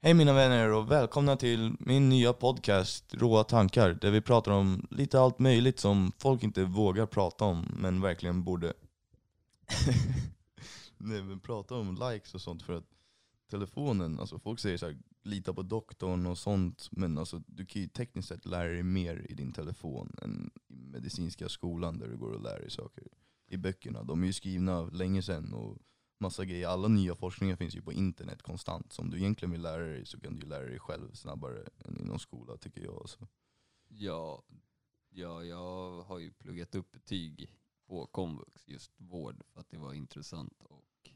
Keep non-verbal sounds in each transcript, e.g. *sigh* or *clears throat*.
Hej mina vänner och välkomna till min nya podcast Råa tankar där vi pratar om lite allt möjligt som folk inte vågar prata om men verkligen borde. *laughs* Nej men prata om likes och sånt för att telefonen, alltså folk säger så här, lita på doktorn och sånt men alltså du kan ju tekniskt sett lära dig mer i din telefon än i medicinska skolan där du går och lär dig saker. I böckerna, de är ju skrivna länge sedan och massa grejer. Alla nya forskningar finns ju på internet konstant. Så om du egentligen vill lära dig så kan du ju lära dig själv snabbare än inom skola tycker jag. Så. Ja, ja, jag har ju pluggat upp betyg på komvux, just vård, för att det var intressant. Och,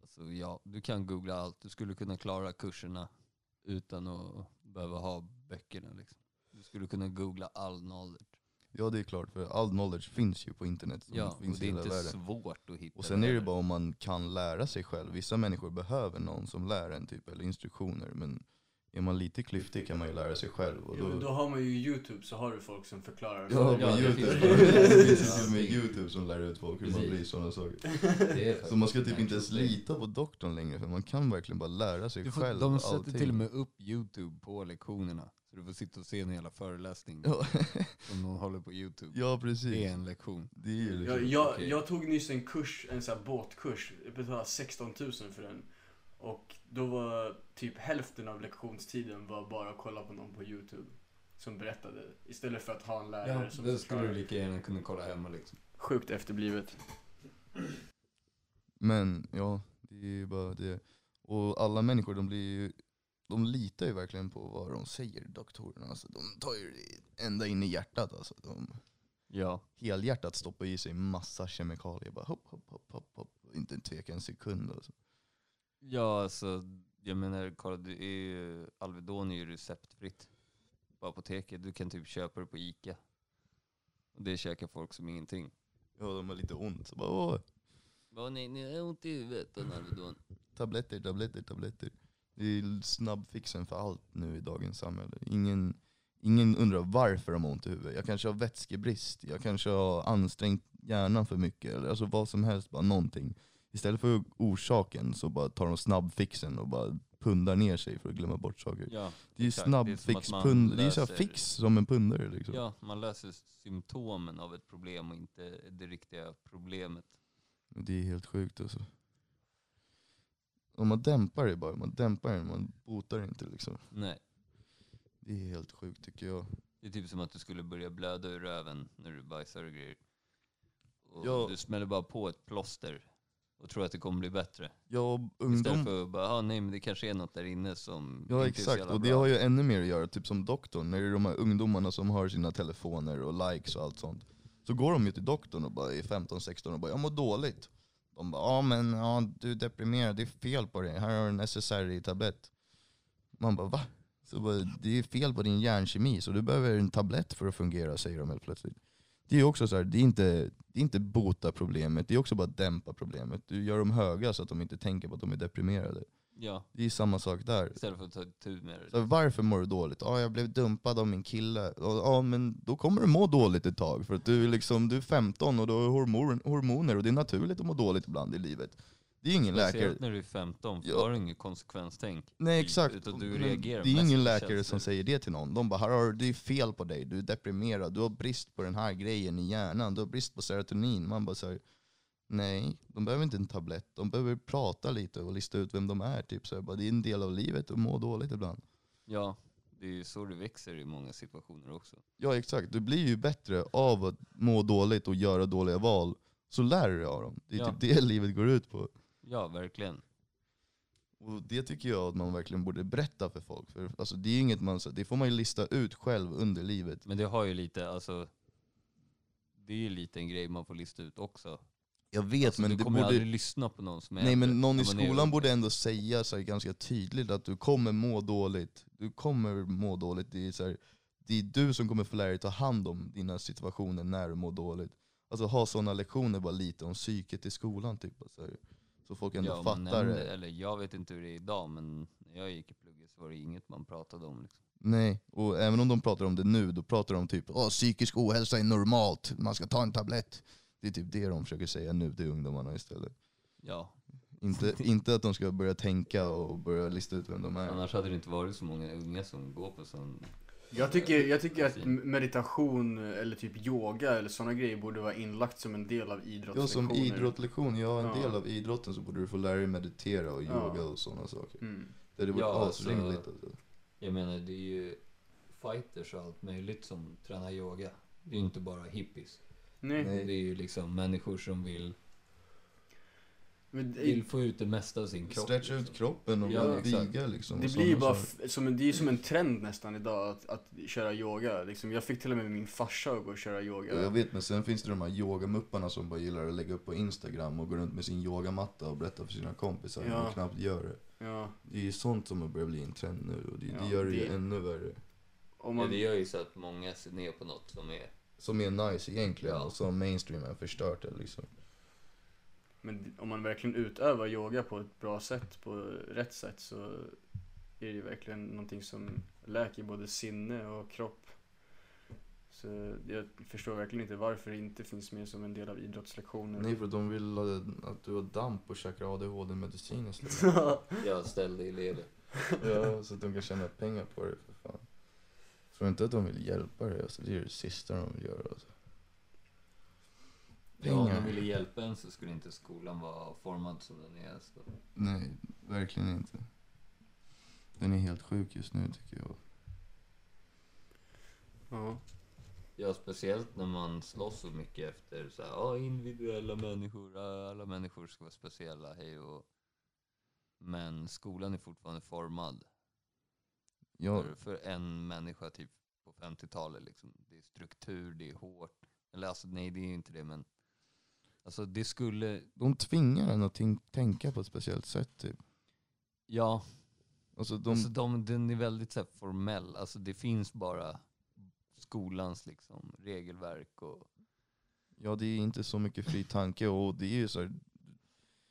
alltså, ja, du kan googla allt. Du skulle kunna klara kurserna utan att behöva ha böckerna. Liksom. Du skulle kunna googla all knowledge. Ja det är klart, för all knowledge finns ju på internet. Ja, och finns det är inte världen. svårt att hitta. Och sen är det bara om man kan lära sig själv. Vissa människor behöver någon som lär en typ, eller instruktioner. Men är man lite klyftig kan man ju lära sig själv. Och Jo, men då, då har man ju YouTube så har du folk som förklarar. ja, på Ja, det youtube. *laughs* det finns ju med youtube som lär ut folk hur man blir sådana saker. Så man ska typ inte ens lita på doktorn längre för man kan verkligen bara lära sig Du får, själv de sätter allting. till och med upp YouTube på lektionerna. Så du får sitta och se en hela föreläsning Ja, som någon håller på YouTube. ja Det är precis. en lektion. Det är ju liksom, Jag, jag, Okej. jag tog nyss en kurs, en sån här båtkurs. Jag betalade 16 000 för den. Och då var typ hälften av lektionstiden var bara att kolla på någon på YouTube. Som berättade. Istället för att ha en lärare Ja, som det skulle du lika gärna kunna kolla hemma liksom. Sjukt efterblivet. Men ja, det är ju bara det. Och alla människor de blir ju, de litar ju verkligen på vad de säger, doktorerna. Alltså, de tar ju det ända in i hjärtat. Alltså. De Ja. helhjärtat stoppar i sig massa kemikalier. Bara hopp, hopp, hopp, hopp, hopp. Inte tveka en sekund. Alltså. Ja, alltså jag menar, kolla, det är ju, Alvedon är ju receptfritt på apoteket. Du kan typ köpa det på Ica. Och det käkar folk som ingenting. Ja, de har lite ont. Så bara, åh, Vad nej, ni har ont i huvudet Alvedon. tabletter, tabletter, tabletter. Det är snabbfixen för allt nu i dagens samhälle. Ingen, ingen undrar varför de har ont i huvudet. Jag kanske har vätskebrist, jag kanske har ansträngt hjärnan för mycket, eller alltså vad som helst, bara någonting. Istället för orsaken så bara tar de snabbfixen och bara pundar ner sig för att glömma bort saker. Ja, Det är ju. Det är snabbfix, det är ju löser- fix som en pundare liksom. ja, man löser symptomen av ett problem och inte det riktiga problemet. Det är helt sjukt alltså. Om man dämpar det bara, man dämpar det, man botar inte liksom. Nej. Det är helt sjukt tycker jag. Det är typ som att du skulle börja blöda ur röven när du bajsar och grejer. Och Ja. Du smäller bara på ett plåster och tror att det kommer bli bättre. Istället ungdom, för att bara, ah, nej men det kanske är något där inne som ja inte är så exakt, och det bra. har ju ännu mer att göra, typ som doktorn, när det är de här ungdomarna som har sina telefoner och likes och allt sånt. Så går de ju till doktorn och bara är 15-16 och bara 'jag mår dåligt' De bara 'ja men ja, du är deprimerad, det är fel på dig, här har du en SSRI-tablett' Man bara 'va?' Så bara, det är fel på din hjärnkemi så du behöver en tablett för att fungera säger de helt plötsligt. Det är också så här, det är inte, det är inte bota problemet, det är också bara dämpa problemet. Du gör dem höga så att de inte tänker på att de är deprimerade. Ja, Det är samma sak där. istället för att ta tur med det. Så varför mår du dåligt? Ja, jag blev dumpad av min kille. Ja, men då kommer du må dåligt ett tag. För att du är, liksom, du är 15 och du har hormon, hormoner och det är naturligt att må dåligt ibland i livet. Det är ingen läkare. Speciellt när du är 15, för Ja. har du inget konsekvenstänk. Nej exakt. Utan du reagerar det är ingen läkare som säger det till någon. De bara, här har det är fel på dig, du är deprimerad, du har brist på den här grejen i hjärnan, du har brist på serotonin. Man bara säger nej, de behöver inte en tablett, de behöver prata lite och lista ut vem de är. Typ. Så jag bara, det är en del av livet att må dåligt ibland. Ja, det är ju så det växer i många situationer också. Ja exakt, du blir ju bättre av att må dåligt och göra dåliga val. Så lär du dig av dem. Det är Ja. typ det livet går ut på. Ja, verkligen. Och det tycker jag att man verkligen borde berätta för folk. För alltså, det, är inget man, det får man ju lista ut själv under livet. Men det har ju lite, alltså, det är ju lite en grej man får lista ut också. Jag vet Alltså, men du det kommer borde... aldrig lyssna på någon som är Nej men någon i skolan borde ändå säga så ganska tydligt att du kommer må dåligt. Du kommer må dåligt. Det är, så här, det är du som kommer få lära dig ta hand om dina situationer när du mår dåligt. Alltså ha sådana lektioner bara lite om psyket i skolan typ. Så, här, så folk ändå ja, fattar nämnde. Eller jag vet inte hur det är idag, men när jag gick i plugget så var det inget man pratade om. Liksom. Nej, och även om de pratar om det nu, då pratar de typ Åh, psykisk ohälsa är normalt, man ska ta en tablett. Det är typ det de försöker säga nu till ungdomarna istället. Ja, Inte, *laughs* inte att de ska börja tänka och börja lista ut vem de är. Annars hade det inte varit så många unga som går på sån. Jag tycker, jag tycker att meditation eller typ yoga eller sådana grejer borde vara inlagt som en del av Ja, idrottslektioner. som idrottslektion, ja en Ja. del av idrotten så borde du få lära dig meditera och Ja. yoga och sådana saker. Mm. Det hade varit Ja, alltså- asrimligt alltså. Jag menar det är ju fighters och allt möjligt som tränar yoga. Det är ju inte bara hippies. Nej. Nej. Det är ju liksom människor som vill, Men det, vill få ut det mesta av sin kropp. Stretcha ut liksom. kroppen och Ja, viga liksom. det och blir ju bara som en, det är ju som en trend nästan idag att, att köra yoga. Liksom, jag fick till och med min farsa att gå och köra yoga. Ja, jag vet men sen finns det de här yogamupparna som bara gillar att lägga upp på instagram och gå runt med sin yogamatta och berätta för sina kompisar Ja. de knappt gör det. Ja. Det är ju sånt som har börjat bli en trend nu och det, Ja, det gör det ju ännu värre. Man, det gör ju så att många ser ner på något som är... Som är nice egentligen Ja. och som mainstream har förstört det liksom. men om man verkligen utövar yoga på ett bra sätt, på rätt sätt så är det ju verkligen någonting som läker både sinne och kropp. Så jag förstår verkligen inte varför det inte finns med som en del av idrottslektioner. Nej för att de vill att- att du har damp och käkar ADHD-medicin istället. *laughs* Jag ställde i ledet. ja, så att de kan tjäna pengar på det för fan. Tror inte att de vill hjälpa dig alltså, det är det sista de vill göra alltså. Ja, om de ville hjälpa en så skulle inte skolan vara formad som den är. Så. Nej, verkligen inte. Den är helt sjuk just nu tycker jag. ja. Ja, speciellt när man slåss så mycket efter så här, ja, individuella människor, ja, alla människor ska vara speciella, hej och... Men skolan är fortfarande formad Ja, för, för en människa typ på 50-talet liksom. Det är struktur, det är hårt. Eller alltså nej, det är inte det men... Alltså det skulle, de tvingar en att tän- tänka på ett speciellt sätt typ. ja, Alltså de, alltså de, den är väldigt så här, formell. Alltså det finns bara skolans liksom regelverk och... ja det är inte så mycket fri tanke och det är ju så här,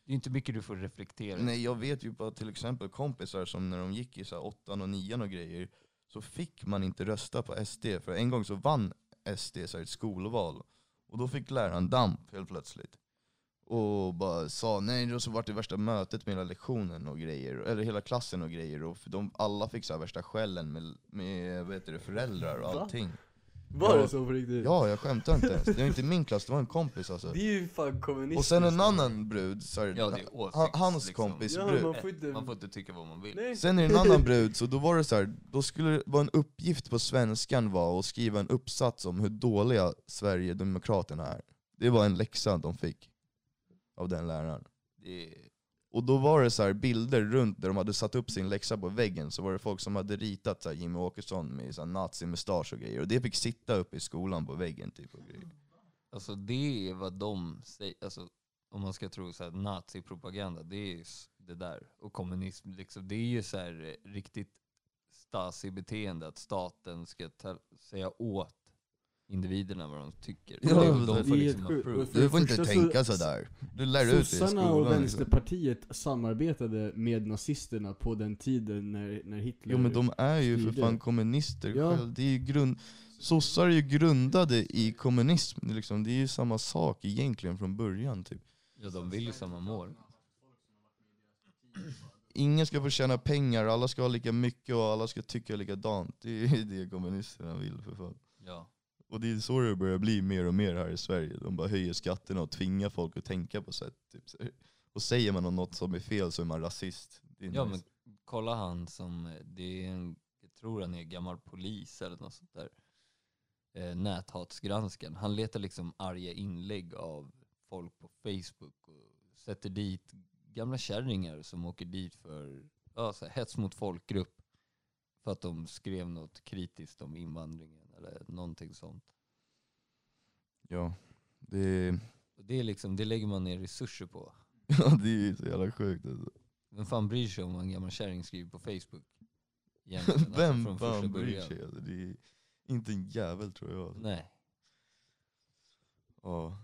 Det är inte mycket du får reflektera. Nej jag vet ju bara till exempel kompisar som när de gick i så här åttan och nian och grejer så fick man inte rösta på SD för en gång så vann SD så här ett skolval och då fick läraren damp helt plötsligt. Och bara sa nej, då så vart det värsta mötet med hela lektionen och grejer, eller hela klassen och grejer och för de, alla fick så här värsta skällen med, med vad heter det, föräldrar och Va? Var Ja. det så på riktigt? Ja, jag skämtar inte ens. Det var inte min klass, det var en kompis alltså. Det är ju fan kommunistiskt. Och sen en annan brud, så här, Ja, det är ha- åsikts, hans liksom. kompis Ja, brud. man får inte... Man får inte tycka vad man vill. Nej. Sen är det en annan brud, så då var det så här, då skulle det vara en uppgift på svenskan var att skriva en uppsats om hur dåliga Sverigedemokraterna är. Det var en läxa de fick av den läraren. Det är, och då var det så här bilder runt där de hade satt upp sin läxa på väggen, så var det folk som hade ritat så här Jimmy Åkesson med så här nazimustasch och grejer, och det fick sitta uppe i skolan på väggen typ och grejer. alltså det är vad de säger, alltså om man ska tro så här nazipropaganda, det är det där. Och kommunism, liksom, det är ju så här eh, riktigt Stasi-beteende att staten ska ta, säga åt individerna vad de tycker. Ja, de, de får liksom sjukt. För Du får inte första tänka så- sådär. Du lär ut det i Sossarna skolan. och liksom. Vänsterpartiet samarbetade med nazisterna på den tiden när, när Hitler... Jo men de är ju för styrde. fan kommunister Ja. själv. Det är ju grund... Sossar är ju grundade i kommunism, liksom. det är ju samma sak egentligen från början. Typ. Ja, de vill ju samma mål. Ingen ska få tjäna pengar, alla ska ha lika mycket och alla ska tycka likadant. Det är ju det kommunisterna vill för fan. Ja. Och det är så det börjar bli mer och mer här i Sverige. De bara höjer skatterna och tvingar folk att tänka på sätt. Typ. Och säger man något som är fel så är man rasist. Är ja, nice. men kolla han som, det är en, jag tror han är gammal polis eller något sånt där. Eh, näthatsgranskan. Han letar liksom arga inlägg av folk på Facebook och sätter dit gamla kärringar som åker dit för ja, så här, hets mot folkgrupp. För att de skrev något kritiskt om invandringen eller någonting sånt. Ja, det det, är liksom, det lägger man ner resurser på. *laughs* ja, det är så jävla sjukt alltså. Vem fan bryr sig om vad en gammal kärring skriver på Facebook? Alltså, *laughs* Vem från första fan bryr sig? Alltså, det är inte en jävel tror jag. Alltså. Nej. Ja.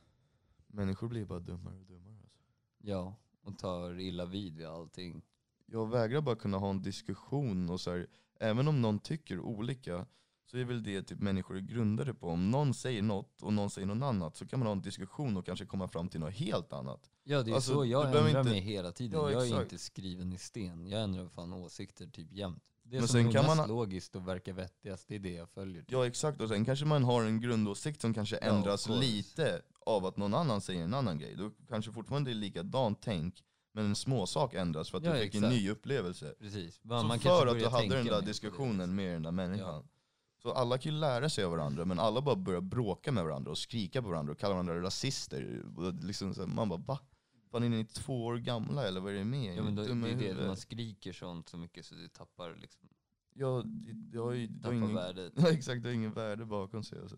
Människor blir bara dummare och dummare. Alltså. Ja, och tar illa vid vid allting. Jag vägrar bara kunna ha en diskussion och så här, även om någon tycker olika, så är väl det typ människor är grundade på. Om någon säger något och någon säger något annat så kan man ha en diskussion och kanske komma fram till något helt annat. Ja det är Alltså, så jag ändrar inte- mig hela tiden. Ja, jag är exakt. inte skriven i sten. Jag ändrar fan åsikter typ jämt. Det Men som sen är kan mest man- logiskt och verkar vettigast, det är det jag följer. typ. Ja exakt, och sen kanske man har en grundåsikt som kanske Ja, ändras course. lite av att någon annan säger en annan grej. Då kanske fortfarande är likadant tänk, men en små sak ändras för att Ja, du fick en exakt. ny upplevelse. Precis. Man, Så man för att du hade den där diskussionen med den där människan. Så alla kan ju lära sig av varandra, men alla bara börjar bråka med varandra och skrika på varandra och kalla varandra rasister. Liksom så man bara va? Fan är ni två år gamla eller vad är det med? Ja men då, det är det, huvudet." man skriker sånt så mycket så det tappar liksom, Ja, det, har ju det har ingen, värdet. *laughs* Ja exakt, det har ingen värde bakom sig. Alltså.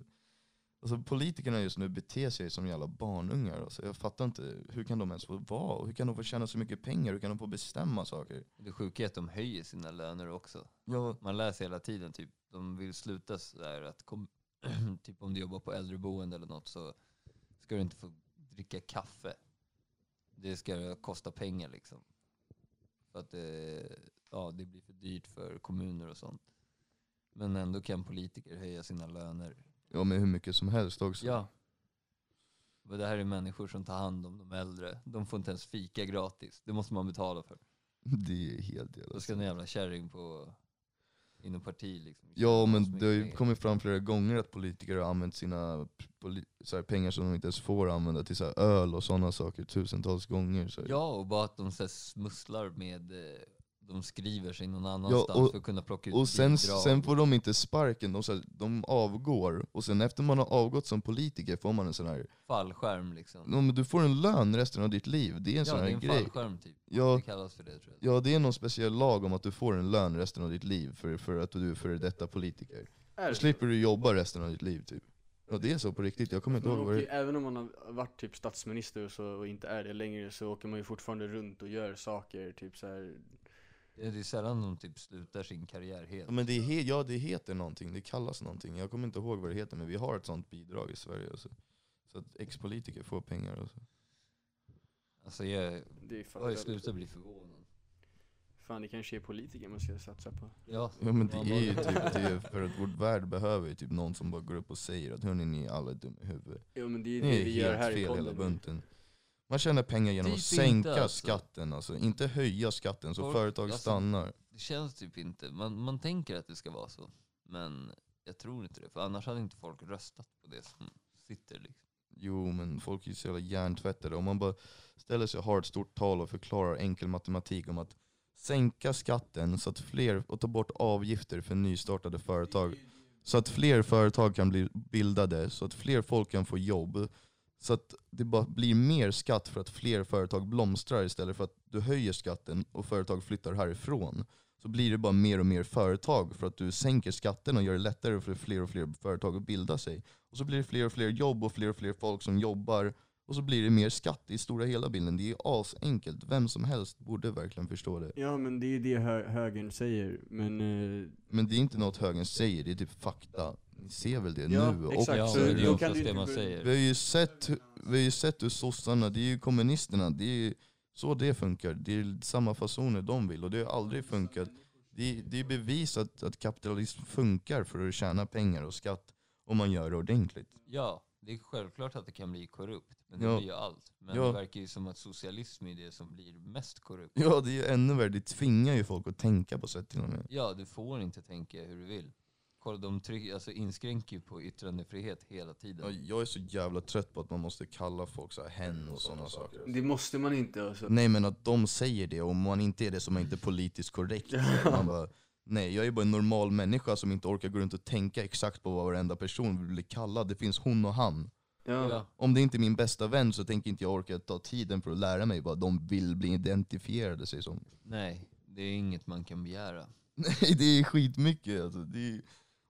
Alltså politikerna just nu beter sig som jävla barnungar. Alltså. Jag fattar inte, hur kan de ens få vara? Hur kan de få tjäna så mycket pengar? Hur kan de få bestämma saker? Det sjuka är att de höjer sina löner också. Ja, Man läser hela tiden typ, de vill sluta sådär att kom, *clears throat* typ om du jobbar på äldreboende eller något så ska du inte få dricka kaffe. Det ska kosta pengar liksom. För att det, ja, det blir för dyrt för kommuner och sånt. Men ändå kan politiker höja sina löner. Ja men hur mycket som helst också. Ja. Men det här är människor som tar hand om de äldre. De får inte ens fika gratis. Det måste man betala för. *laughs* Det är helt jävla Då ska en jävla kärring på inom parti liksom. Ja men det har ju kommit fram flera gånger att politiker har använt sina så här, pengar som de inte ens får använda till så här, öl och sådana saker tusentals gånger. Så. Ja, och bara att de så här smusslar med, eh, de skriver sig någon annanstans och- för att kunna plocka ut Och sen, sen får de inte sparken, de, så här, de avgår. Och sen efter man har avgått som politiker får man en sån här, Fallskärm liksom. no, men du får en lön resten av ditt liv. Det är en ja, sån det här är en grej. fallskärm typ. Ja. Det kallas för det tror jag. Ja det är någon speciell lag om att du får en lön resten av ditt liv för, för att du är före detta politiker. Är Då det slipper du jobba resten av ditt liv typ. Ja det är så på riktigt, jag kommer inte ihåg vad det även om man har varit typ statsminister och, så, och inte är det längre så åker man ju fortfarande runt och gör saker, typ så här. Det är sällan de typ slutar sin karriär helt. Ja, men det, är he- ja, det heter någonting, det kallas någonting. Jag kommer inte ihåg vad det heter, men vi har ett sånt bidrag i Sverige. Alltså. Så att ex-politiker får pengar. Alltså. Alltså jag Det är ju slutat bli förvånad. fan det kanske är politiker man ska satsa på. Ja, Ja, men det är ju typ det, för att vårt värld behöver ju typ någon som bara går upp och säger att hörni ni är alla dumma i huvudet. Ja men det är Ni det är vi gör här i hela bunten. Man tjänar pengar genom att Typ sänka inte, alltså. skatten alltså, inte höja skatten så Folk- företag alltså- stannar. det känns typ inte. Man, man tänker att det ska vara så. Men jag tror inte det. För annars hade inte folk röstat på det som sitter liksom. Jo men folk är ju så jävla hjärntvättade. Om man bara ställer sig och har ett stort tal och förklarar enkel matematik om att sänka skatten så att fler, och ta bort avgifter för nystartade företag. Så att fler företag kan bli bildade, så att fler folk kan få jobb. Så att det bara blir mer skatt för att fler företag blomstrar istället för att du höjer skatten och företag flyttar härifrån. Så blir det bara mer och mer företag för att du sänker skatten och gör det lättare för fler och fler företag att bilda sig. Och så blir det fler och fler jobb och fler och fler folk som jobbar. Och så blir det mer skatt i stora hela bilden. Det är asenkelt. Vem som helst borde verkligen förstå det. Ja men det är det hö högern säger, men eh, Men det är inte något högern säger, det är typ fakta. Ni ser väl det Ja, nu? exakt. Ja, det är oftast det man säger. Vi har ju sett, vi har ju sett hur sossarna, det är ju kommunisterna, det är ju så det funkar. Det är samma fasoner de vill och det har aldrig funkat. Det är, det är bevisat att kapitalism funkar för att tjäna pengar och skatt om man gör det ordentligt. Ja, det är självklart att det kan bli korrupt. Men det Ja. blir ju allt. Men Ja. det verkar ju som att socialism är det som blir mest korrupt. Ja det är ju ännu värre, det tvingar ju folk att tänka på sätt till och med. Ja, du får inte tänka hur du vill. Kolla, de tryck, alltså inskränker ju på yttrandefrihet hela tiden. Ja, jag är så jävla trött på att man måste kalla folk så här hen och sådana saker. det måste man inte alltså. Nej men att de säger det, och om man inte är det så är man inte politiskt korrekt. Man bara, nej jag är bara en normal människa som inte orkar gå runt och tänka exakt på vad varenda person vill bli kallad. Det finns hon och han. Ja. Om det inte är min bästa vän så tänker inte jag orka ta tiden för att lära mig vad de vill bli identifierade sig som. Nej, det är inget man kan begära. *laughs* Nej det är skitmycket alltså. Det är...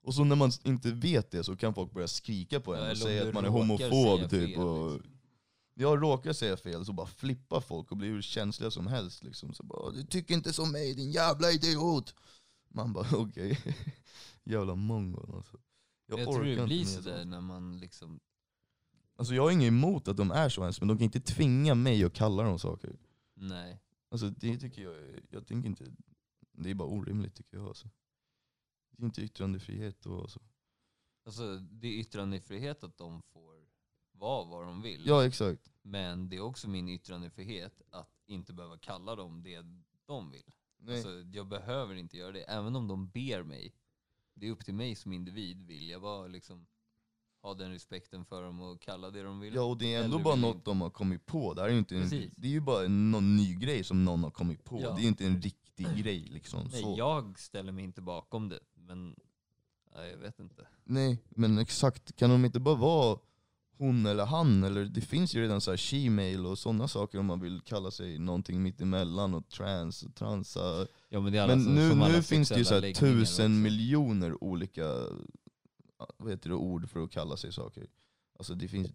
Och så när man inte vet det så kan folk börja skrika på en och eller om säga du att man är råkar homofob typ. fel, och... liksom. Jag råkar säga fel så bara flippar folk och blir hur känsliga som helst. Liksom. Så bara, du tycker inte som mig din jävla idiot. Man bara *laughs* okej. jävla mongo alltså. Jag, orkar tror det blir med sådär sånt. när man liksom, Alltså jag har inget emot att de är så ens, men de kan inte tvinga mig att kalla dem saker. nej. Alltså det tycker jag, är- jag tänker inte, det är bara orimligt tycker jag alltså. Det är inte yttrandefrihet och så. Alltså det är yttrandefrihet att de får vara vad de vill. Ja exakt. Men det är också min yttrandefrihet att inte behöva kalla dem det de vill. Nej. Alltså, jag behöver inte göra det, även om de ber mig. Det är upp till mig som individ, vill jag bara liksom ha den respekten för dem och kalla det de vill. Ja och det är ändå bara något inte. de har kommit på. Det, här är ju inte en, Precis. det är ju bara någon ny grej som någon har kommit på. Ja. Det är ju inte en riktig grej liksom. Nej, så. jag ställer mig inte bakom det, men nej, jag vet inte. Nej, men exakt. Kan de inte bara vara hon eller han? Eller det finns ju redan så här she-mail och sådana saker om man vill kalla sig någonting mittemellan och trans och transa. Ja, men Men som, nu, nu finns det ju så här tusen också. miljoner olika vad heter det, ord för att kalla sig saker. Alltså det finns,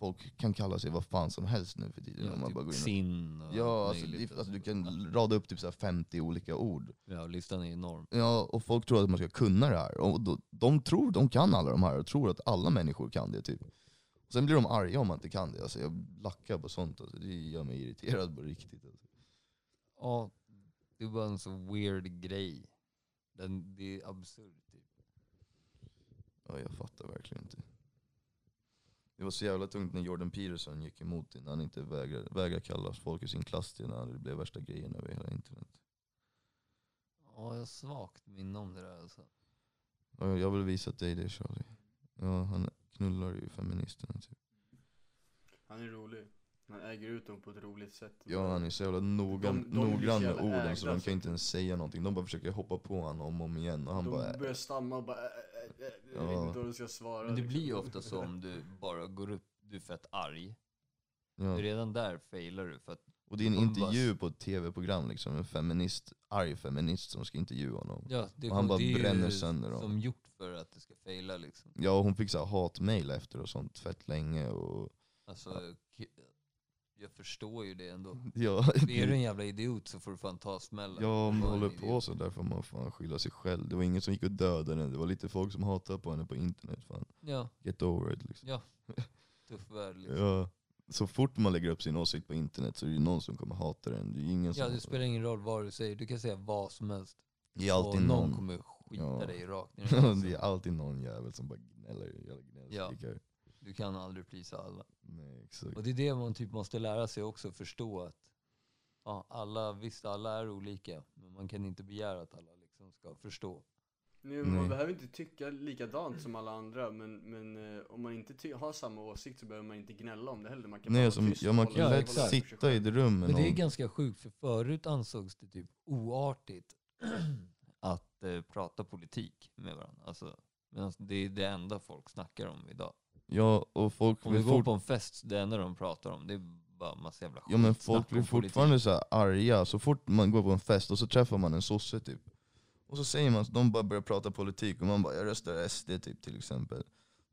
folk kan kalla sig vad fan som helst nu för tiden. Ja, man typ bara går in och, sin och ja, allt alltså, det, och alltså, du kan rada upp typ så här 50 olika ord. Ja, listan är enorm. Ja, och folk tror att man ska kunna det här. Och då, de tror de kan alla de här och tror att alla människor kan det typ. Sen blir de arga om man inte kan det. Alltså, jag lackar på sånt. Alltså, det gör mig irriterad på riktigt. Alltså. Ja, det är bara en så weird grej. Den, det är absurt typ. Ja, jag fattar verkligen inte. Det var så jävla tungt när Jordan Peterson gick emot det, när han inte vägrade, vägrade kalla folk i sin klass till när det blev värsta grejen över hela internet. Ja, jag har svagt minne om det där alltså. Ja, jag vill visa dig det Charlie. Ja, han knullar ju feministerna typ. Han är rolig. Han äger ut dem på ett roligt sätt. Ja han är så jävla noga, De- de noggrann med orden så ägda, de så. kan inte ens säga någonting. De bara försöker hoppa på honom om och om igen och han de bara... börjar stamma och bara Jag vet Ja. inte vad de ska svara. Men det liksom. blir ju ofta så om du bara går upp, du är fett arg. Ja. Redan där failar du för att Och det är en intervju på ett tv-program liksom, en feminist, arg feminist som ska intervjua honom. ja, det, Och han bara det ju bränner sönder dem. som gjort för att det ska faila liksom. Ja och hon fick så här hatmail efter och sånt fett länge och... Alltså, k- jag förstår ju det ändå. *laughs* Ja, Är du en jävla idiot så får du fan ta smällen. Ja, om en håller på idiot. så där får man fan skylla sig själv. Det var ingen som gick och dödade henne, det var lite folk som hatade på henne på internet. Fan. Ja, Get over it liksom. ja. *laughs* Tuff värld liksom. Ja. Så fort man lägger upp sin åsikt på internet så är det ju någon som kommer hata den. Det är ingen Ja, det spelar ingen roll vad du säger. Du kan säga vad som helst. Det är alltid och någon, någon. kommer skita Ja. dig rakt ner *laughs* det är alltid någon jävel som bara gnäller. Jävla gnällskrikare. Du kan aldrig prisa alla. Nej exakt. Och det är det man typ måste lära sig också, förstå att ja, alla, visst alla är olika, men man kan inte begära att alla liksom ska förstå. Nej, men man Nej. behöver inte tycka likadant som alla andra men, men eh, om man inte har samma åsikt så behöver man inte gnälla om det heller. Man kan Nej, tyst ja, man kan lätt sitta i ett rum Men det är ganska sjukt, för förut ansågs det typ oartigt *clears throat* att eh, prata politik med varandra. Alltså, det är det enda folk snackar om idag. Ja, och folk Om vill går på en fest, det enda de pratar om det är bara massa jävla ja, men folk blir om politik. fortfarande så här arga. Så fort man går på en fest och så träffar man en sosse typ. Och så säger man, de bara börjar prata politik och man bara jag röstar SD typ till exempel.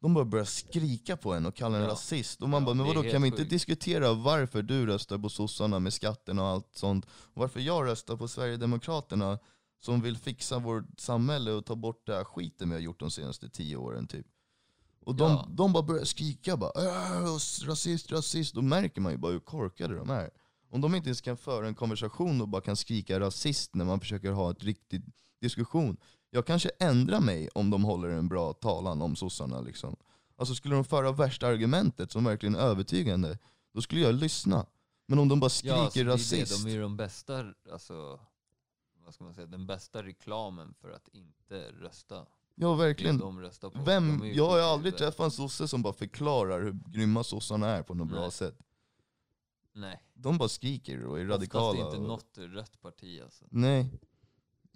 De bara börjar skrika på en och kalla en Ja. rasist. Och man Ja, bara, men det är vadå helt kan vi inte sjukt. diskutera varför du röstar på sossarna med skatten och allt sånt? Och varför jag röstar på Sverigedemokraterna som vill fixa vårt samhälle och ta bort det här skiten vi har gjort de senaste tio åren typ. Och de, Ja. de bara börjar skrika bara "Äh, rasist, rasist. Då märker man ju bara hur korkade de är. Om de inte ens kan föra en konversation och bara kan skrika rasist när man försöker ha ett riktigt diskussion. Jag kanske ändrar mig om de håller en bra talan om sossarna liksom. Alltså skulle de föra värsta argumentet som verkligen är övertygande, då skulle jag lyssna. Men om de bara skriker Ja, alltså, är det. rasist. De är ju de bästa, alltså, vad ska man säga, den bästa reklamen för att inte rösta. Ja Det verkligen. de röstar på. Vem, De är ju jag har aldrig träffat en sosse som bara förklarar hur grymma sossarna är på något bra Nej. sätt. Nej, De bara skriker och är oftast radikala. inte och- något rött parti alltså. Nej.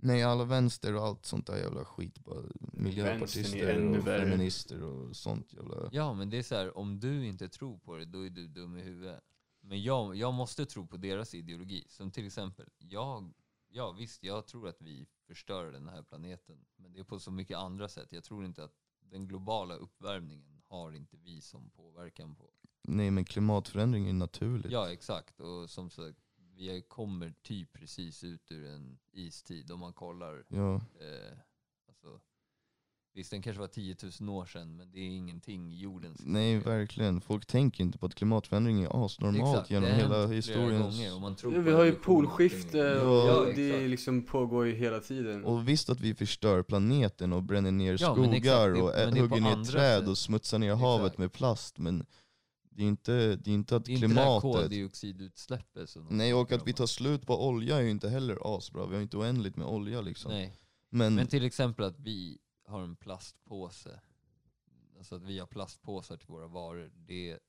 Nej, alla vänster och allt sånt där jävla skit. Bara miljöpartister ännu och värre. feminister och sånt jävla... Ja men det är så här, om du inte tror på det, då är du dum i huvudet. Men jag, jag måste tro på deras ideologi. Som till exempel, jag, ja visst jag tror att vi förstör den här planeten. Men det är på så mycket andra sätt. Jag tror inte att den globala uppvärmningen har inte vi som påverkan på. Nej men klimatförändring är naturligt. Ja exakt, och som sagt, vi kommer typ precis ut ur en istid om man kollar Ja. eh, alltså, Visst, den kanske var 10 000 år sedan, men det är ingenting i jordens Nej historia. verkligen, folk tänker inte på att klimatförändring är asnormalt Exakt, genom hela historien. vi har ju och polskifte och Ja, det liksom pågår ju hela tiden. Och visst att vi förstör planeten och bränner ner Ja, skogar exakt, det- och ä- hugger ner träd sätt. och smutsar ner havet Exakt. med plast men det är inte, det är inte att Det är inte det klimatet... koldioxidutsläppet som Nej och att vi tar slut på olja är ju inte heller asbra, vi har inte oändligt med olja liksom. Nej. Men, Men till exempel att vi har en plastpåse, alltså att vi har plastpåsar till våra varor, det,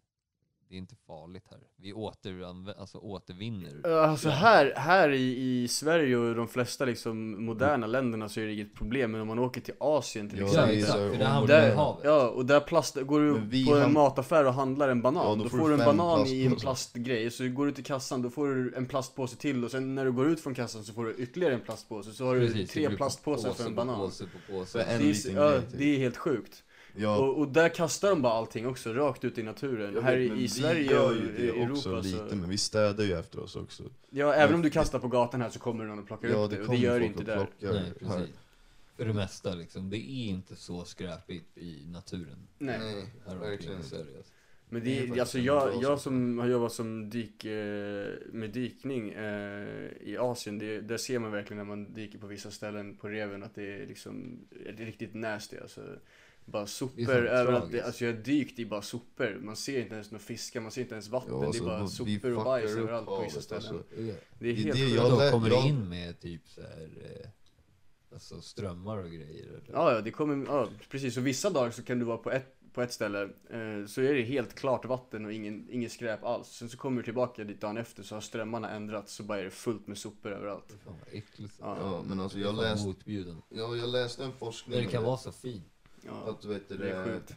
det är inte farligt här. Vi återanvä- alltså återvinner. Alltså här, här i, i Sverige och de flesta liksom moderna länderna så är det inget problem, men om man åker till Asien till Ja, Ja, exempel. det är så- för det hamnar i Där, havet. ja, och där plast, går du vi på en ham- mataffär och handlar en banan, Ja, då, då får du en fem banan i en plastpåsar. plastgrej, så går du till kassan, då får du en plastpåse till och sen när du går ut från kassan så får du ytterligare en plastpåse, så har du Precis, det tre blir plastpåsar påse för en på banan. Påse på påse. För en Det är, liten ja, grej, det är helt sjukt. Ja, Och, och där kastar de bara allting också, rakt ut i naturen. jag här vet, i, men Sverige och i Europa också lite, så... men vi städar ju efter oss också. Ja, även om du kastar på gatan här så kommer någon och plockar Ja upp det det, och det gör inte där. Nej, här. precis. För det mesta liksom, det är inte så skräpigt i naturen. Nej. Här verkligen inte. Sverige. Men Det är alltså jag, jag som har jobbat som dyk, eh, med dykning eh, i Asien, det, där ser man verkligen när man dyker på vissa ställen på reven att det är liksom, det är riktigt nasty alltså. Bara Det sopor är överallt. Det, alltså jag har dykt i bara sopor. Man ser inte ens några fiskar, man ser inte ens vatten. det är alltså, bara vi sopor och bajs överallt på vissa ställen. alltså. Det är Det är helt det sjukt. jag Då lä- kommer jag- det in med typ så här, eh, alltså strömmar och grejer? Eller? Ja, ja, det kommer, ja, precis. Och vissa dagar så kan du vara på ett, på ett ställe, eh, så är det helt klart vatten och ingen, ingen skräp alls. Sen så kommer du tillbaka dit dagen efter så har strömmarna ändrats, så bara är det fullt med sopor överallt. Fan vad äckligt. Ja. Ja men alltså Det är jag läste, motbjuden. ja, jag läste en forskning När det kan vara så fint. Ja, att vet du, det är sjukt.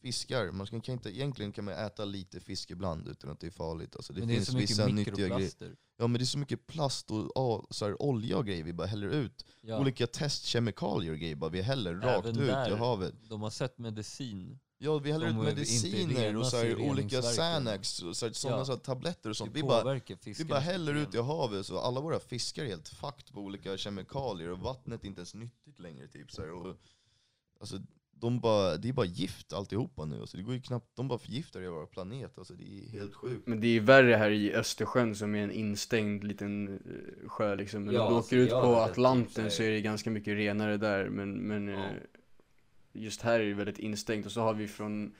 fiskar, man ska, kan inte, egentligen kan man äta lite fisk ibland utan att det är farligt. Alltså, det Men det är finns så mycket vissa nyttiga grejer. Ja men det är så mycket plast och ja, så här, olja och grejer vi bara häller ut. Ja. Olika testkemikalier och grejer bara vi häller Även rakt ut i där. havet. De har sett medicin. Ja vi häller De ut är mediciner och så här, olika. Xanax och så här, sådana Ja. så här, tabletter och sånt. Vi bara, vi bara häller ut i havet så alla våra fiskar är helt fucked på olika kemikalier och vattnet är inte ens nyttigt längre typ så här, och, Alltså de bara, det är bara gift alltihopa nu, alltså, det går ju knappt, de bara förgiftar hela vår planet, alltså, det är helt sjukt. Men det är värre här i Östersjön som är en instängd liten eh, sjö liksom. Men Ja, om du alltså, åker ut jag på hört typ Atlanten så här- så är det ganska mycket renare där. Men, men Ja. eh, just här är det väldigt instängt. Och så har vi från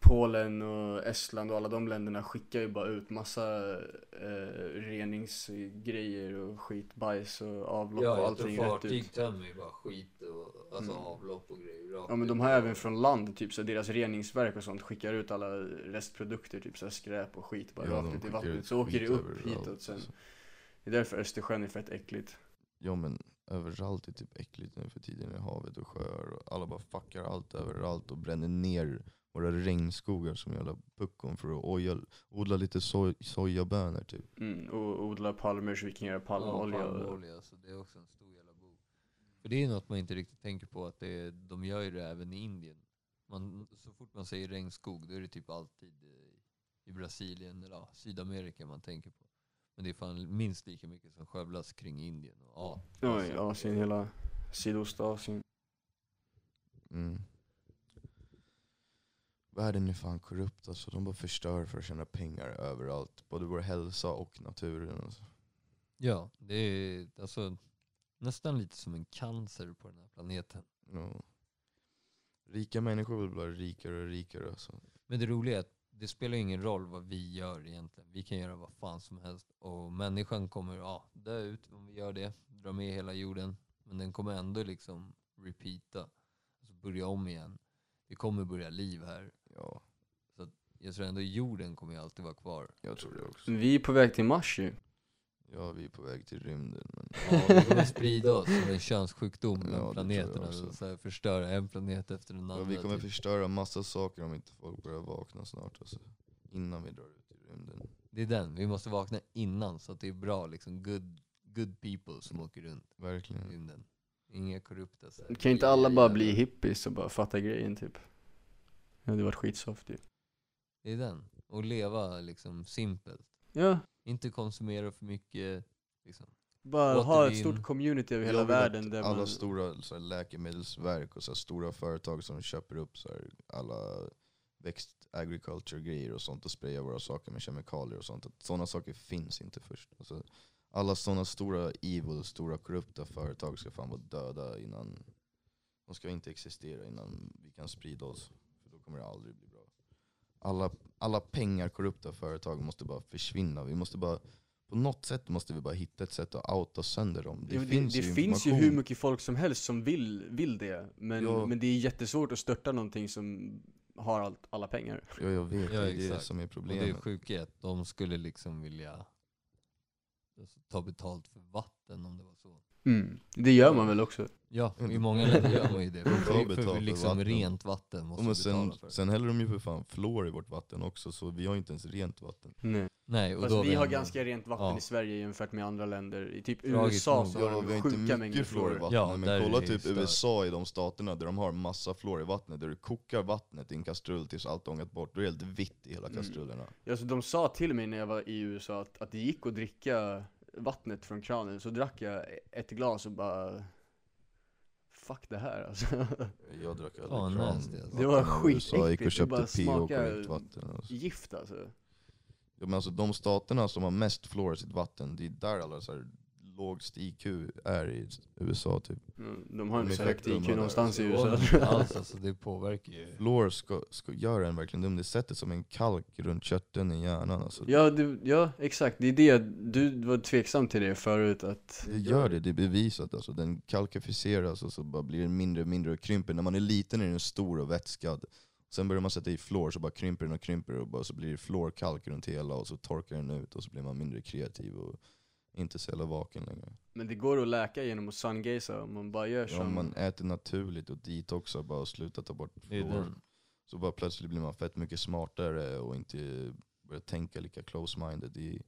Polen och Estland och alla de länderna skickar ju bara ut massa eh, reningsgrejer och skit, bajs och avlopp Ja, och allting rätt ut. fartyg tömmer ju bara skit och alltså Mm. avlopp och grejer. Ja men de har även från land, typ så deras reningsverk och sånt skickar ut alla restprodukter, typ så skräp och skit bara Ja, rakt ut i vattnet. Så åker det upp hitåt sen. alltså. Det är därför Östersjön är fett äckligt. Ja men överallt är typ äckligt nu för tiden i havet och sjöar och alla bara fuckar allt överallt och bränner ner våra regnskogar som jävla puckon för att oja, odla lite soj, sojabönor typ. Mm, och odla palmer så vi kan göra Ja, palmolja. palmolja, så det är också en stor jävla bov. För det är något man inte riktigt tänker på, att det, de gör ju det även i Indien. Man, så fort man säger regnskog, då är det typ alltid eh, i Brasilien eller ja, Sydamerika man tänker på. Men det är fan minst lika mycket som skövlas kring Indien och ja, Ja, i Asien, hela Sydostasien. Mm. Världen är fan korrupt alltså, de bara förstör för att tjäna pengar överallt. Både vår hälsa och naturen. Alltså. Ja, det är alltså nästan lite som en cancer på den här planeten. Ja. Rika människor vill bli rikare och rikare. Alltså. Men det roliga är att det spelar ingen roll vad vi gör egentligen. Vi kan göra vad fan som helst. Och människan kommer ja, dö ut om vi gör det. Dra med hela jorden. Men den kommer ändå liksom repeata. Alltså börja om igen. Det kommer börja liv här. Ja, Jag tror ändå jorden kommer ju alltid vara kvar. jag tror det också. Vi är på väg till Mars ju. Ja, vi är på väg till rymden. Men Ja, vi kommer sprida oss som en könssjukdom Ja, tror jag planeterna. Och så här förstöra en planet efter den ja, andra. vi kommer typ. förstöra massa saker om inte folk börjar vakna snart. Alltså. Innan vi drar ut i rymden. Det är den. Vi måste vakna innan så att det är bra liksom good, good people som åker runt i Verkligen. rymden. Inga korrupta så här. Kan inte alla bara bli hippies och bara fatta grejen typ? Ja, det varit skitsoft ju. Det är den. Och leva liksom simpelt. Ja, Inte konsumera för mycket. Liksom. Bara ha ett Återvinn. stort community över hela världen där alla man... stora så här, läkemedelsverk och så här, stora företag som köper upp så här, alla växt agriculture grejer och sånt och sprayar våra saker med kemikalier och sånt. Att sådana saker finns inte först. Alltså, alla sådana stora evil, stora korrupta företag ska fan vara döda innan de ska inte existera innan vi kan sprida oss. Kommer det aldrig bli bra. Alla, alla pengar, korrupta företag måste bara försvinna. Vi måste bara, på något sätt måste vi bara hitta ett sätt att outa sönder dem. Det, Det, det, finns, det ju finns ju hur mycket folk som helst som vill, vill det, men, Ja. men det är jättesvårt att störta någonting som har allt, alla pengar. Ja, jag vet. Ja, det är det som är Och det problemet. sjuka är att de skulle liksom vilja alltså, ta betalt för vatten om det var så. Mm. Det gör man väl också? Ja, Mm. i många länder gör man ju det. *laughs* För, för för liksom rent vatten måste men sen, betala för. sen häller de ju för fan fluor i vårt vatten också, så vi har inte ens rent vatten. Nej. Nej, och Fast då vi har ganska rent vatten Ja. i Sverige jämfört med andra länder. I typ Tragiskt USA så Ja, har vi de sjuka mängder mycket fluor i vattnet, Ja, men kolla typ stört. USA i de staterna där de har massa fluor i vattnet, där du kokar vattnet i en kastrull tills allt ångat bort, då är det helt vitt i hela Mm. kastrullerna. Alltså, de sa till mig när jag var i USA att, att det gick att dricka vattnet från kranen, så drack jag ett glas och bara Fuck det här alltså. Jag drack aldrig Fan, kran- nasty, alltså. Det var i USA. Jag gick och skitäckligt, det bara köpte smakar- korrekt vatten. Alltså. Gift alltså. Ja, men alltså de staterna som har mest fluor i sitt vatten, det är där alla så här lågst IQ är i USA typ. Mm, De har inte så högt IQ någonstans i USA. alls, *laughs* alltså, det påverkar ju. Fluor ska, ska göra en verkligen dum, det sätter som en kalk runt körteln i hjärnan alltså. Ja, du, ja, exakt. Det är det, du var tveksam till det förut att Det gör det, det är bevisat alltså. Den kalkificeras och så bara blir den mindre och mindre och krymper. När man är liten är den stor och vätskad. Sen börjar man sätta i fluor så bara krymper den och krymper och bara så blir det fluorkalk runt hela och så torkar den ut och så blir man mindre kreativ och inte så jävla vaken längre. Men det går att läka genom att sungaza om man bara gör Ja, som om man äter naturligt och detoxar bara och slutar ta bort Det är fluor. Så bara plötsligt blir man fett mycket smartare och inte börjar tänka lika close-minded. Det,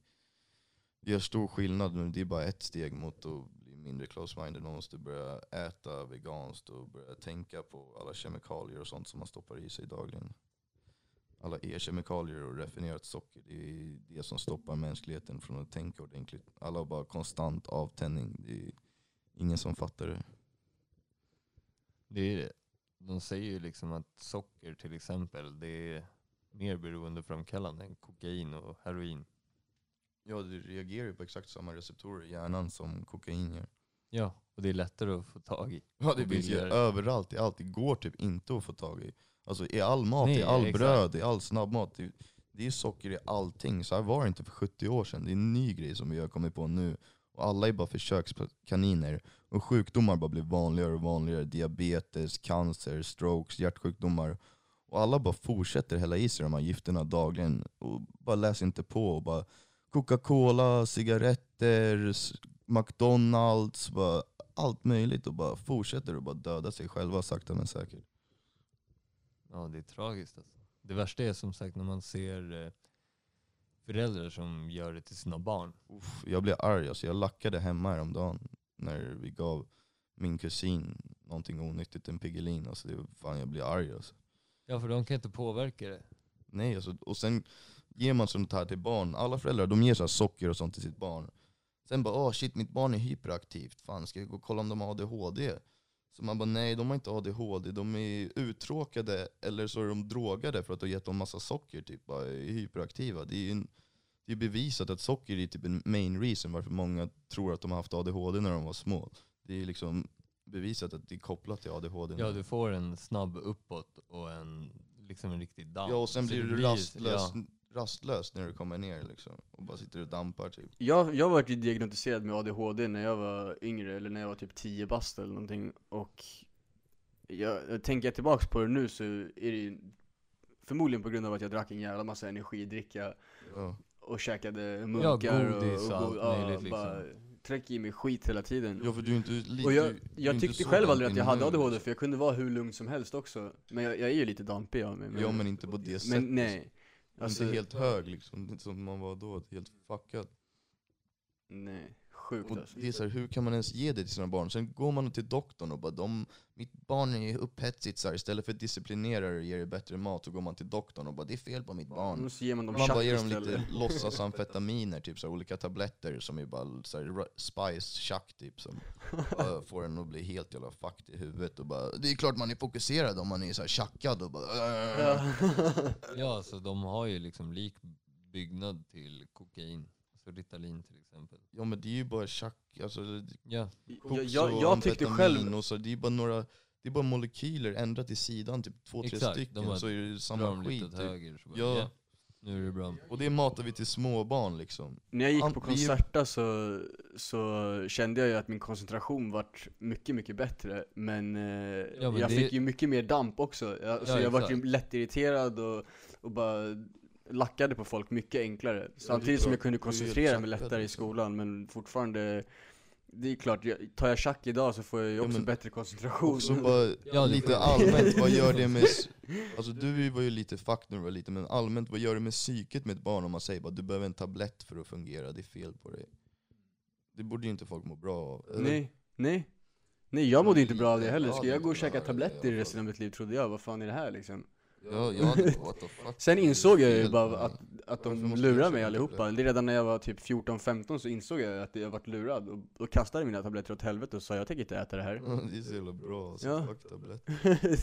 det gör stor skillnad men det är bara ett steg mot att bli mindre close-minded. Man måste börja äta veganskt och börja tänka på alla kemikalier och sånt som man stoppar i sig dagligen. Alla e-kemikalier och raffinerat socker, det är det som stoppar mänskligheten från att tänka ordentligt. Alla har bara konstant avtändning. Det är ingen som fattar det. Det är det. De säger ju liksom att socker till exempel, det är mer beroendeframkallande än kokain och heroin. Ja, du reagerar ju på exakt samma receptorer i hjärnan som kokain gör. Ja, och det är lättare att få tag i. Ja det finns ju billigare. överallt, i allt. Det går typ inte att få tag i. Alltså i all mat, Nej, i all exakt. bröd, i all snabbmat. Det, det är socker i allting. Så här var det inte för 70 år sedan. Det är en ny grej som vi har kommit på nu. Och alla är bara försökskaniner. Och sjukdomar bara blir vanligare och vanligare. Diabetes, cancer, strokes, hjärtsjukdomar. Och alla bara fortsätter hälla i sig de här gifterna dagligen. Och bara läser inte på. Och bara Coca-Cola, cigaretter, McDonalds, bara allt möjligt och bara fortsätter att bara döda sig själva sakta men säkert. Ja, det är tragiskt alltså. Det värsta är som sagt när man ser eh, föräldrar som gör det till sina barn. Uff, jag blev arg, alltså jag lackade hemma häromdagen när vi gav min kusin någonting onyttigt, en Piggelin. Alltså det, fan jag blir arg alltså. Ja, för de kan inte påverka det. Nej, alltså, och sen ger man sånt här till barn. Alla föräldrar de ger så socker och sånt till sitt barn. Sen bara åh shit mitt barn är hyperaktivt, fan ska jag gå och kolla om de har ADHD? Så man bara nej de har inte ADHD, de är uttråkade eller så är de drogade för att du har gett dem massa socker, typ bara är hyperaktiva. Det är ju en, det är bevisat att socker är typ en main reason varför många tror att de har haft ADHD när de var små. Det är liksom bevisat att det är kopplat till ADHD. Ja, du får en snabb uppåt och en, liksom en riktig damp. Ja och sen Så blir du rastlös, Ja, rastlös när du kommer ner liksom. Och bara sitter och dampar typ. Jag, jag var ju diagnostiserad med ADHD när jag var yngre, eller när jag var typ 10 bast eller någonting och jag, tänker jag tillbaks på det nu så är det ju förmodligen på grund av att jag drack en jävla massa energidricka Ja. och käkade munkar godis och och, allt ja, möjligt, liksom. bara tryckte i mig skit hela tiden ja för du är inte li- Och jag, jag tyckte själv aldrig att jag hade ADHD liksom. för jag kunde vara hur lugn som helst också Men jag, jag är ju lite dampig av mig Ja men inte på det sättet. Men nej Alltså, inte helt hög liksom, inte som man var då, helt fuckad. nej sjukt Och alltså. det är så här, hur kan man ens ge det till sina barn? Sen går man till doktorn och bara de, mitt barn är upphetsigt så här. istället för att disciplinera det och ge det bättre mat så går man till doktorn och bara det är fel på mitt barn. Och så ger man dem Man bara ger dem lite *laughs* låtsasamfetaminer, typ så här, olika tabletter som är bara så här, spice tjack typ som *laughs* bara får en att bli helt jävla fucked i huvudet och bara Det är klart man är fokuserad om man är så här tjackad och bara "Äh." Ja. Alltså de har ju liksom lik byggnad till kokain. Ritalin till exempel. Ja men det är ju bara tjack, alltså Ja, jag, jag, och jag tyckte själv, och så, det är bara några det är bara molekyler ändrat till sidan, typ två, tre Exakt, de stycken, så är det samma skit. Typ. höger. Så bara, Ja. ja. Nu är det bra. Och det matar vi till småbarn liksom. när jag gick An- på Concerta så, så kände jag ju att min koncentration vart mycket, mycket bättre Men, eh, Ja, men jag det- fick ju mycket mer damp också, jag, så Ja, jag vart ju lättirriterad och, och bara lackade på folk mycket enklare Samtidigt som jag kunde koncentrera mig lättare i liksom. skolan men fortfarande det är klart, tar jag tjack idag så får jag ju Ja, också men- bättre koncentration Och så bara *laughs* Ja, lite allmänt, vad gör det med... *laughs* Alltså du var ju lite fuck när du var liten, men allmänt vad gör det med psyket med ett barn om man säger bara du behöver en tablett för att fungera, det är fel på dig. Det borde ju inte folk må bra av. eller? Nej, nej Nej jag mådde inte bra av det Ja, heller, ska jag gå och käka tabletter i resten av mitt liv trodde jag? Vad fan är det här liksom? Ja, jag hade what the fuck. Sen insåg jag ju bara att, att de jag käka mig allihopa. tabletter? Redan när jag var typ 14-15 så insåg jag att jag varit lurad och, och kastade mina tabletter åt helvete och sa jag tänker inte äta det här. Det är så jävla bra alltså, Ja. fuck tablett.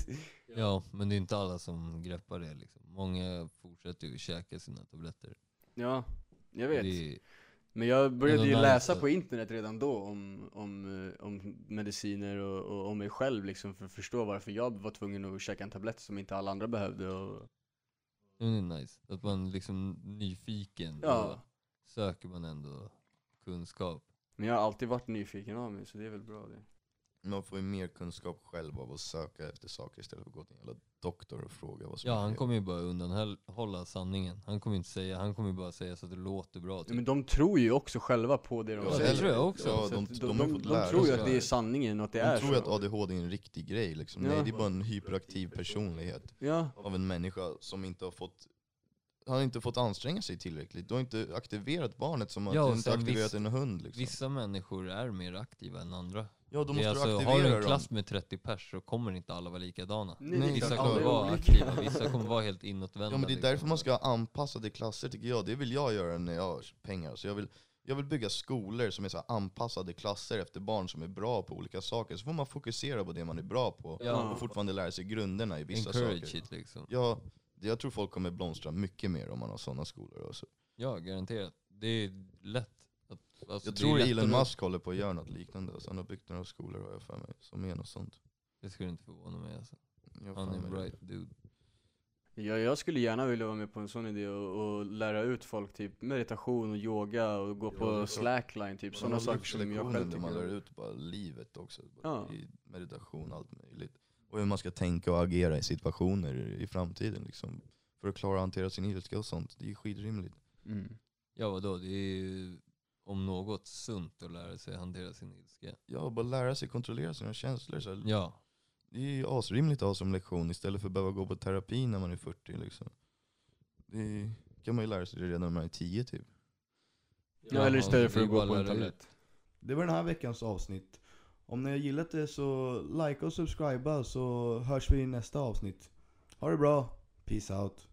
*laughs* Ja, men det är inte alla som greppar det liksom. Många fortsätter ju att käka sina tabletter. ja, jag vet. Det är, Men jag började ju läsa på internet redan då om, om, om mediciner och, och om mig själv liksom för att förstå varför jag var tvungen att käka en tablett som inte alla andra behövde och det är nice. Att man liksom nyfiken, Ja. då söker man ändå kunskap. Men jag har alltid varit nyfiken av mig så det är väl bra det. Man får ju mer kunskap själv av att söka efter saker istället för att gå till en jävla doktor och fråga vad som Ja, är han fel. kommer ju bara undanhålla sanningen. Han kommer inte säga, han kommer ju bara säga så att det låter bra. Typ. Men de tror ju också själva på det de Ja, det säger. tror jag också. Ja, Så de, att de, har de, fått de, lära tror ju sig att det är sanningen och att det De är tror ju att. ADHD är en riktig grej liksom. Ja. Nej det är bara en hyperaktiv personlighet Ja, av en människa som inte har fått han har inte fått anstränga sig tillräckligt. Du har inte aktiverat barnet som att Ja, du och inte sen aktiverat viss- en hund liksom. Vissa människor är mer aktiva än andra. Ja då måste är du alltså, aktivera har du en dem. klass med 30 pers så kommer inte alla vara likadana. Nej, Vissa kommer alla vara olika. aktiva, vissa kommer vara helt inåtvända. Ja men det är liksom. därför man ska ha anpassade klasser tycker jag. Det vill jag göra när jag har pengar. Så jag vill, jag vill bygga skolor som är så anpassade klasser efter barn som är bra på olika saker. Så får man fokusera på det man är bra på Ja. och fortfarande lära sig grunderna i vissa Encourage saker. it liksom. Ja, jag tror folk kommer blomstra mycket mer om man har sådana skolor. Också. Ja, garanterat. Det är lätt. Alltså, Jag det är tror lätt Elon att Musk håller på att göra något liknande. Alltså, han har byggt några skolor har jag för mig, som är något sånt. Det skulle inte förvåna mig alltså. Jag har Han för är en mig det. bright dude. Ja, jag skulle gärna vilja vara med på en sån idé och, och lära ut folk typ meditation och yoga och gå Ja, det är på klart. slackline typ, Man sådana saker som jag själv där man lär tycker om. ut bara livet också. Ja. I meditation, allt möjligt. Och hur man ska tänka och agera i situationer i framtiden liksom. För att klara att hantera sin ilska och sånt. Det är skitrimligt. Mm. Ja vadå, det är ju om något sunt att lära sig hantera sin ilska. Ja, bara lära sig kontrollera sina känslor. Så här. Ja, Det är ju asrimligt att ha som lektion istället för att behöva gå på terapi när man är 40 liksom. Det kan man ju lära sig redan när man är 10 typ. Ja, eller istället för det att är gå på en tablett. Det var den här veckans avsnitt. Om ni har gillat det så like och subscriba så hörs vi i nästa avsnitt. Ha det bra. Peace out.